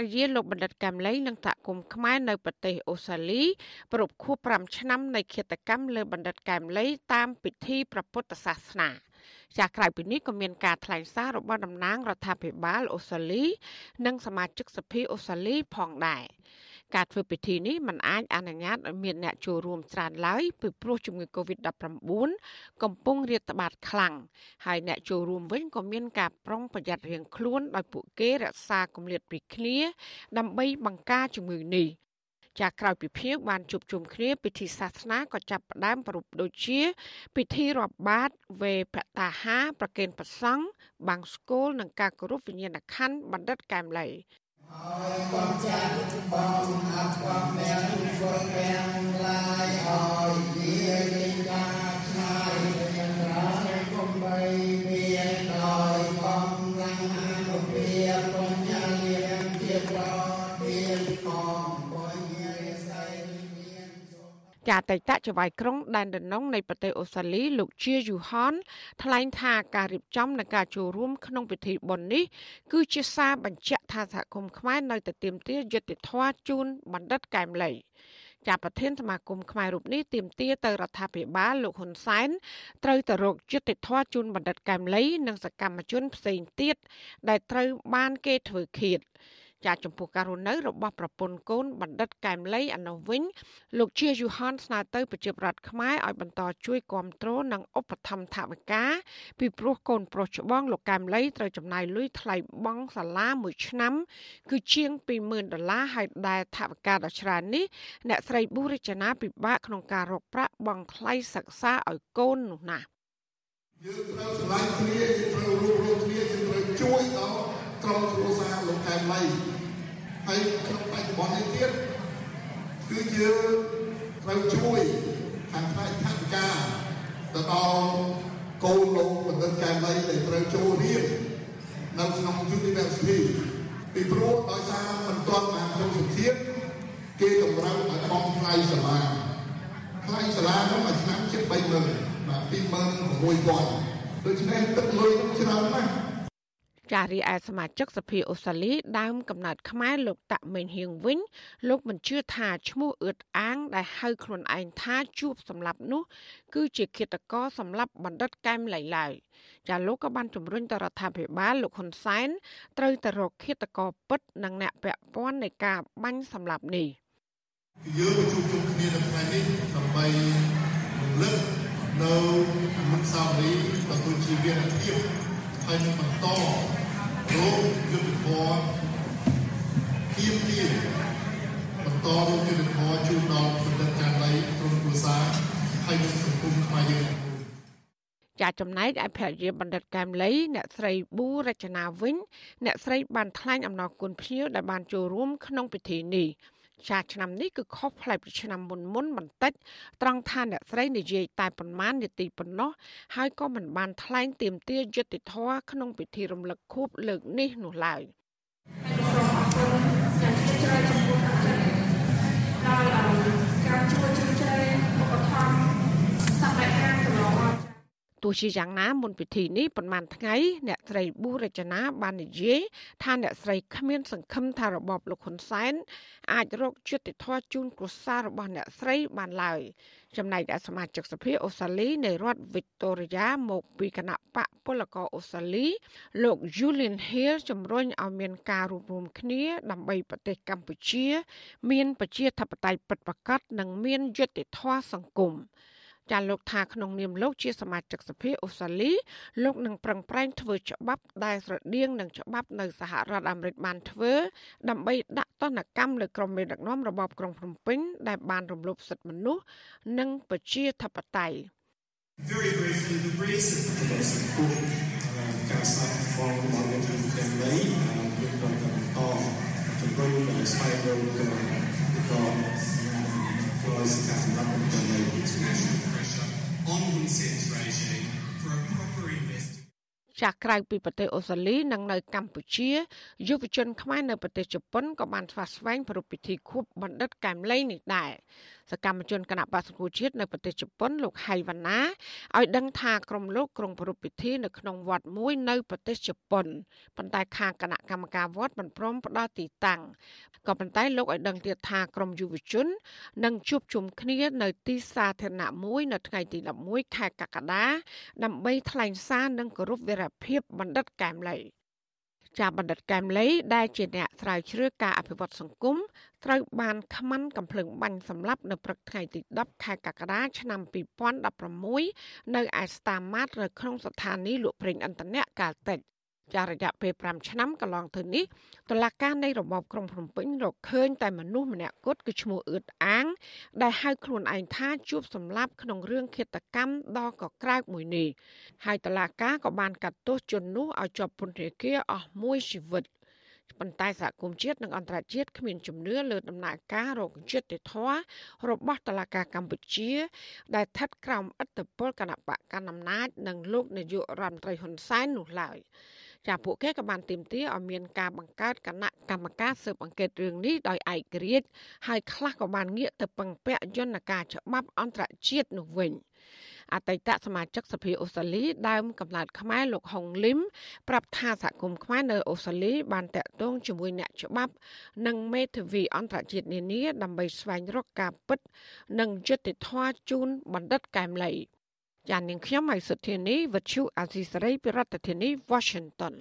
រិយាលោកបណ្ឌិតកែមលីនិងសហគមន៍ខ្មែរនៅប្រទេសអូស្ត្រាលីប្រពខួប5ឆ្នាំនៃឃាតកម្មលើបណ្ឌិតកែមលីតាមពិធីព្រះពុទ្ធសាសនាចាក្រៅពីនេះក៏មានការថ្លែងសាររបស់តំណាងរដ្ឋាភិបាលអូស្ត្រាលី និងសមាជិកសភាអូស្ត្រាលីផងដែរ ការធ្វើពិធីនេះมันអាចអនុញ្ញាតឲ្យមានអ្នកចូលរួមច្រើនឡើយពីព្រោះជំងឺ Covid-19 កំពុងរាតត្បាតខ្លាំងហើយអ្នកចូលរួមវិញក៏មានការប្រុងប្រយ័ត្នរៀងខ្លួនដោយពួកគេរក្សាគម្លាតពីគ្នា ដើម្បីបង្ការជំងឺនេះចាក្រោយពិភាក្សាបានជួបជុំគ្នាពិធីសាសនាក៏ចាប់ផ្ដើមប្រពៃដូចជា ពិធីរាប់បាតវេភតាហាប្រគេនប្រសង់បាំងស្គលនិងការគោរពវិញ្ញាណក្ខន្ធបណ្ឌិតកែមលី ហើយបងចាស់ ចាអតីតចៅហ្វាយក្រុងដែនដណុងនៃប្រទេសអូស្ត្រាលីលោកជាយូហនថ្លែងថាការរៀបចំនិងការចូលរួមក្នុងពិធីបុណ្យនេះគឺជាសារបញ្ជាក់ថាសហគមន៍ខ្មែរនៅតែទាមទារយុត្តិធម៌ជូនបណ្ឌិតកែមលីជាប្រធានសមាគមខ្មែររូបនេះទាមទារទៅរដ្ឋាភិបាលលោកហ៊ុនសែនត្រូវទៅរកយុត្តិធម៌ជូនបណ្ឌិតកែមលីនិងសកម្មជនផ្សេងទៀតដែលត្រូវបានគេធ្វើឃាត ចាចំពោះការរស់នៅរបស់ប្រពន្ធកូនបណ្ឌិតកែមលីអានោះវិញលោកជាយូហានស្នើទៅប្រជាប្រដ្ឋខ្មែរឲ្យបន្តជួយគ្រប់គ្រងនិងឧបត្ថម្ភថវិកាពីព្រោះកូនប្រុសច្បងលោកកែមលីត្រូវចំណាយលុយថ្លៃបង់សាលាមួយឆ្នាំ គឺជាង20000ដុល្លារហើយដែលថវិកាដ៏ច្រើននេះអ្នកស្រីប៊ូរិចនាពិបាកក្នុងការរកប្រាក់បង់ថ្លៃសិក្សាឲ្យកូននោះណាយើងត្រូវស្រឡាញ់គ្នាយើងត្រូវរួបរวมគ្នាយើងត្រូវជួយដល់ ក្រុមគ្រួសារលោកកែមលីហើយក្នុងបច្ចុប្បន្ននេះទៀតគឺយើងត្រូវជួយខាងផ្នែកថវិកាទៅដល់កូនលោកបណ្ឌិតកែមលីដែលត្រូវចូលរៀននៅក្នុង University ពីព្រោះដោយសារមិនទាន់បានចូលសង្ឃាតគេតម្រូវឲ្យបង់ថ្លៃសាលាថ្លៃសាលានោះមួយឆ្នាំជិត30000បាទ26000ដូច្នេះទឹកលុយនោះច្រើនណាស់ ចារីឯសមាជិកសភាអូស្ត្រាលីដើមកំណត់ខ្មែរលោកតាក់មេងហៀងវិញ លោកមិនជឿថាឈ្មោះអឿតអាង ដែលហៅខ្លួនឯងថាជួបសម្លាប់នោះ គឺជាឃាតករសម្លាប់បណ្ឌិតកែមលៃឡើយចាលោកក៏បានជំរុញទៅរដ្ឋាភិបាលលោកហ៊ុនសែនត្រូវទៅរកឃាតករពិតនិងអ្នកពាក់ព័ន្ធនៃការបាញ់សម្លាប់នេះយើងជួបជុំគ្នានៅថ្ងៃនេះដើម្បីរំលឹកនៅអនុស្សាវរីយ៍ទទួលជាវីរភាពហើយនឹងបន្ត រោគយុទ្ធភ័ណ្ឌគៀមទាបន្តរោគយុទ្ធភ័ណ្ឌជូនដល់បណ្ឌិតចាន់លៃក្រុមគ្រួសារហើយនឹងសង្គមខ្មែរយើងចាចំណែកឯភរិយាបណ្ឌិតកែមលីអ្នកស្រីប៊ូរចនាវិញ អ្នកស្រីបានថ្លែងអំណរគុណភ្ញៀវដែលបានចូលរួមក្នុងពិធីនេះ ចាឆ្នាំនេះគឺខុសប្លែកពីឆ្នាំមុនមុនបន្តិចត្រង់ថាអ្នកស្រីនិយាយតែប៉ុន្មាននាទីប៉ុណ្ណោះហើយក៏មិនបានថ្លែងទាមទារយុត្តិធម៌ក្នុងពិធីរំលឹកខួបលើកនេះនោះឡើយសូមអរគុណយ៉ាងជ្រាលជ្រៅចំពោះដល់ការជួយជ្រោមជ្រែងឧបត្ថម្ភសម្រាប់ការកន្លងមកទោះ ជាយ៉ាងណាមុនពិធីនេះប្រហែលថ្ងៃអ្នកស្រីប៊ូរចនាបាននិយាយថាអ្នកស្រីគ្មាន សង្ឃឹមថារបបលោកហ៊ុនសែនអាចរកយុត្តិធម៌ជូនគ្រួសាររបស់អ្នកស្រីបានឡើយចំណែកឯសមាជិកសភាអូស្ត្រាលីនៃរដ្ឋវីកតូរីយ៉ាមកពីគណៈបកពលករអូស្ត្រាលី លោក Julian Hill ជំរុញឲ្យមានការរួបរวมគ្នា ដើម្បីប្រទេសកម្ពុជា មានប្រជាធិបតេយ្យពិតប្រាកដនិងមានយុត្តិធម៌សង្គម ចាលោកថាក្នុងនាមលោកជាសមាជិកសភាអូស្ត្រាលីលោកនឹងប្រឹងប្រែងធ្វើច្បាប់ដែលស្រដៀងនឹងច្បាប់នៅសហរដ្ឋអាមេរិកបានធ្វើដើម្បីដាក់ទណ្ឌកម្មលើក្រុមមេដឹកនាំរបបក្រុងភ្នំពេញដែលបានរំលោភសិទ្ធិមនុស្សនិងប្រជាធិបតេយ្យ Very briefly the reason for this report ការស្ដាប់ from របស់លោកទាំងនេះយើងបានបន្តជំរុញដល់ស្វែងរកក៏ក៏ សកម្មភាពទាំងនេះ international on Hun Sen's ចាស់ក្រៅពីប្រទេសអូស្ត្រាលីនិងនៅកម្ពុជាយុវជនខ្មែរនៅប្រទេសជប៉ុនក៏បានស្វាស្វែងប្រពៃពិធីខួបបណ្ឌិតកែមលីនេះដែរសកម្មជនគណៈបក្សសង្គ្រោះជាតិនៅប្រទេសជប៉ុនលោកហៃវណ្ណាឲ្យដឹងថាក្រុមលោកក្រុងប្រពៃពិធីនៅក្នុងវត្តមួយនៅប្រទេសជប៉ុនប៉ុន្តែខាងគណៈកម្មការវត្តមិនព្រមផ្ដល់ទីតាំងក៏ប៉ុន្តែលោកឲ្យដឹងទៀតថាក្រុមយុវជននឹងជួបជុំគ្នានៅទីសាធារណៈមួយនៅថ្ងៃទី11ខែកក្កដាដើម្បីថ្លែងសារនិងគោរពវីរភាពបណ្ឌិតកែមលីចាបណ្ឌិតកែមលីដែលជាអ្នកស្រាវជ្រាវការអភិវឌ្ឍសង្គមត្រូវបានខ្មាន់កំភ្លើងបាញ់សម្លាប់នៅព្រឹកថ្ងៃទី10ខែកក្កដាឆ្នាំ2016នៅឯស្តាម៉ាតនៅក្នុងស្ថានីយ៍លក់ប្រេងឥន្ធនៈកាលតិច ចារយៈពេល5ឆ្នាំកន្លងទៅនេះតុលាការនៃរបបក្រុងភ្នំពេញរកឃើញតែមនុស្សម្នាក់គត់គឺឈ្មោះអឿតអាង ដែលហៅខ្លួនឯងថាជួបសម្លាប់ក្នុងរឿងឃាតកម្មដ៏កក្រើកមួយនេះហើយតុលាការក៏បានកាត់ទោសជននោះឲ្យជាប់ពន្ធនាគារអស់មួយជីវិតប៉ុន្តែសហគមន៍ជាតិនិងអន្តរជាតិគ្មានជំនឿលើដំណើរការរកយុត្តិធម៌របស់តុលាការកម្ពុជា ដែលស្ថិតក្រោមឥទ្ធិពលគណៈបកកណ្ដាលអំណាចនិងលោកនាយករដ្ឋមន្ត្រីហ៊ុនសែននោះឡើយ។ ចាពួកគេក៏បានទាមទារឲ្យមានការបង្កើតគណៈកម្មការស៊ើបអង្កេតរឿងនេះដោយឯករាជ្យហើយខ្លះក៏បានងាកទៅពឹងពាក់យន្តការច្បាប់អន្តរជាតិនោះវិញអតីតសមាជិកសភាអូស្ត្រាលីដើមកំណើតខ្មែរលោកហុងលឹមប្រាប់ថាសហគមន៍ខ្មែរនៅអូស្ត្រាលីបានតាក់ទងជាមួយអ្នកច្បាប់និងមេធាវីអន្តរជាតិនានាដើម្បីស្វែងរកការពិត និងយុត្តិធម៌ជូនបណ្ឌិតកែមលី ចាននាងខ្ញុំហៃសុធានីវិទ្យុអាស៊ីសេរីពីរដ្ឋធានី Washington